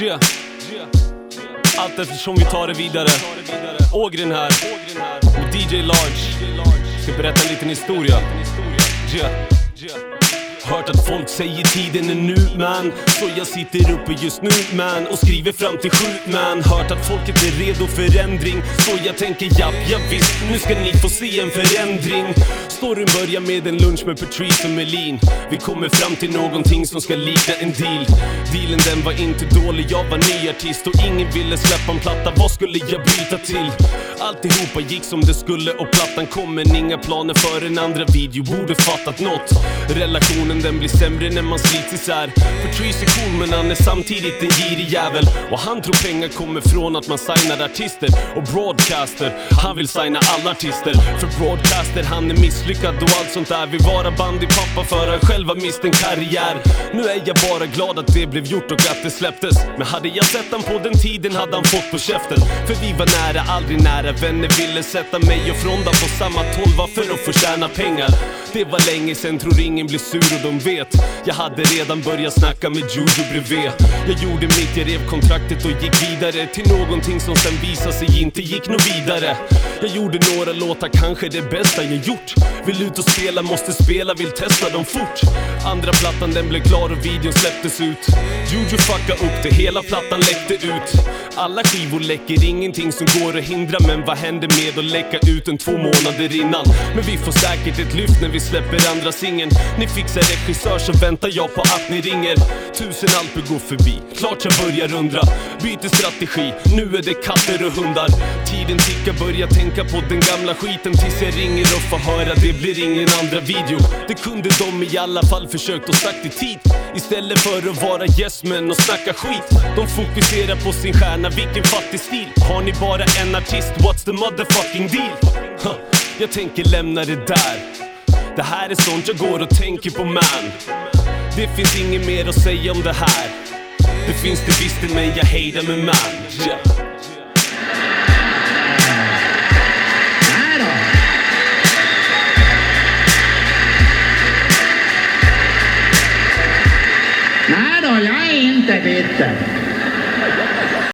Yeah. Allt eftersom vi tar det vidare. Ågren här. Och DJ Large. Ska berätta en liten historia. Yeah. Hört att folk säger tiden är nu man. Så jag sitter uppe just nu man Och skriver fram till sju man. Hört att folket är redo för ändring. Så jag tänker japp, ja, visst Nu ska ni få se en förändring. Storyn börjar med en lunch med Patrice och Melin. Vi kommer fram till någonting som ska likna en deal. Dealen den var inte dålig, jag var ny artist. Och ingen ville släppa en platta, vad skulle jag byta till? Alltihopa gick som det skulle och plattan kom men inga planer för en andra video Borde fattat något. Relationen den blir sämre när man slits isär. Patrice är cool men han är samtidigt en girig jävel. Och han tror pengar kommer från att man signar artister Och broadcaster, han vill signa alla artister För broadcaster han är misslyckad och allt sånt där. Vill vara bandypappa för han själv har mist en karriär. Nu är jag bara glad att det blev gjort och att det släpptes. Men hade jag sett han på den tiden hade han fått på käften. För vi var nära, aldrig nära. Vänner ville sätta mig och Fronda på samma tolva för att få tjäna pengar? Det var länge sen, tror ingen blir sur och de vet. Jag hade redan börjat snacka med Juju bredvid. Jag gjorde mitt, jag rev kontraktet och gick vidare Till någonting som sen visade sig inte gick nå vidare. Jag gjorde några låtar, kanske det bästa jag gjort. Vill ut och spela, måste spela, vill testa dem fort. Andra plattan den blev klar och videon släpptes ut. Juju fucka upp det, hela plattan läckte ut. Alla skivor läcker, ingenting som går att hindra. Men vad händer med att läcka ut en två månader innan? Men vi får säkert ett lyft när vi släpper andra singeln. Ni fixar regissör så väntar jag på att ni ringer. Tusen alper går förbi, klart jag börjar undra. Byter strategi, nu är det katter och hundar. Tiden tickar, börjar tänka på den gamla skiten Tills jag ringer och får höra. Det blir ingen andra video. Det kunde de i alla fall försökt och sagt i tid. Istället för att vara yes men och snacka skit. De fokuserar på sin stjärna, vilken fattig stil. Har ni bara en artist, what's the motherfucking deal? Huh. Jag tänker lämna det där. Det här är sånt jag går och tänker på man Det finns inget mer att säga om det här Det finns det visst men jag hejdar med man yeah. Nej då, jag är inte bitter.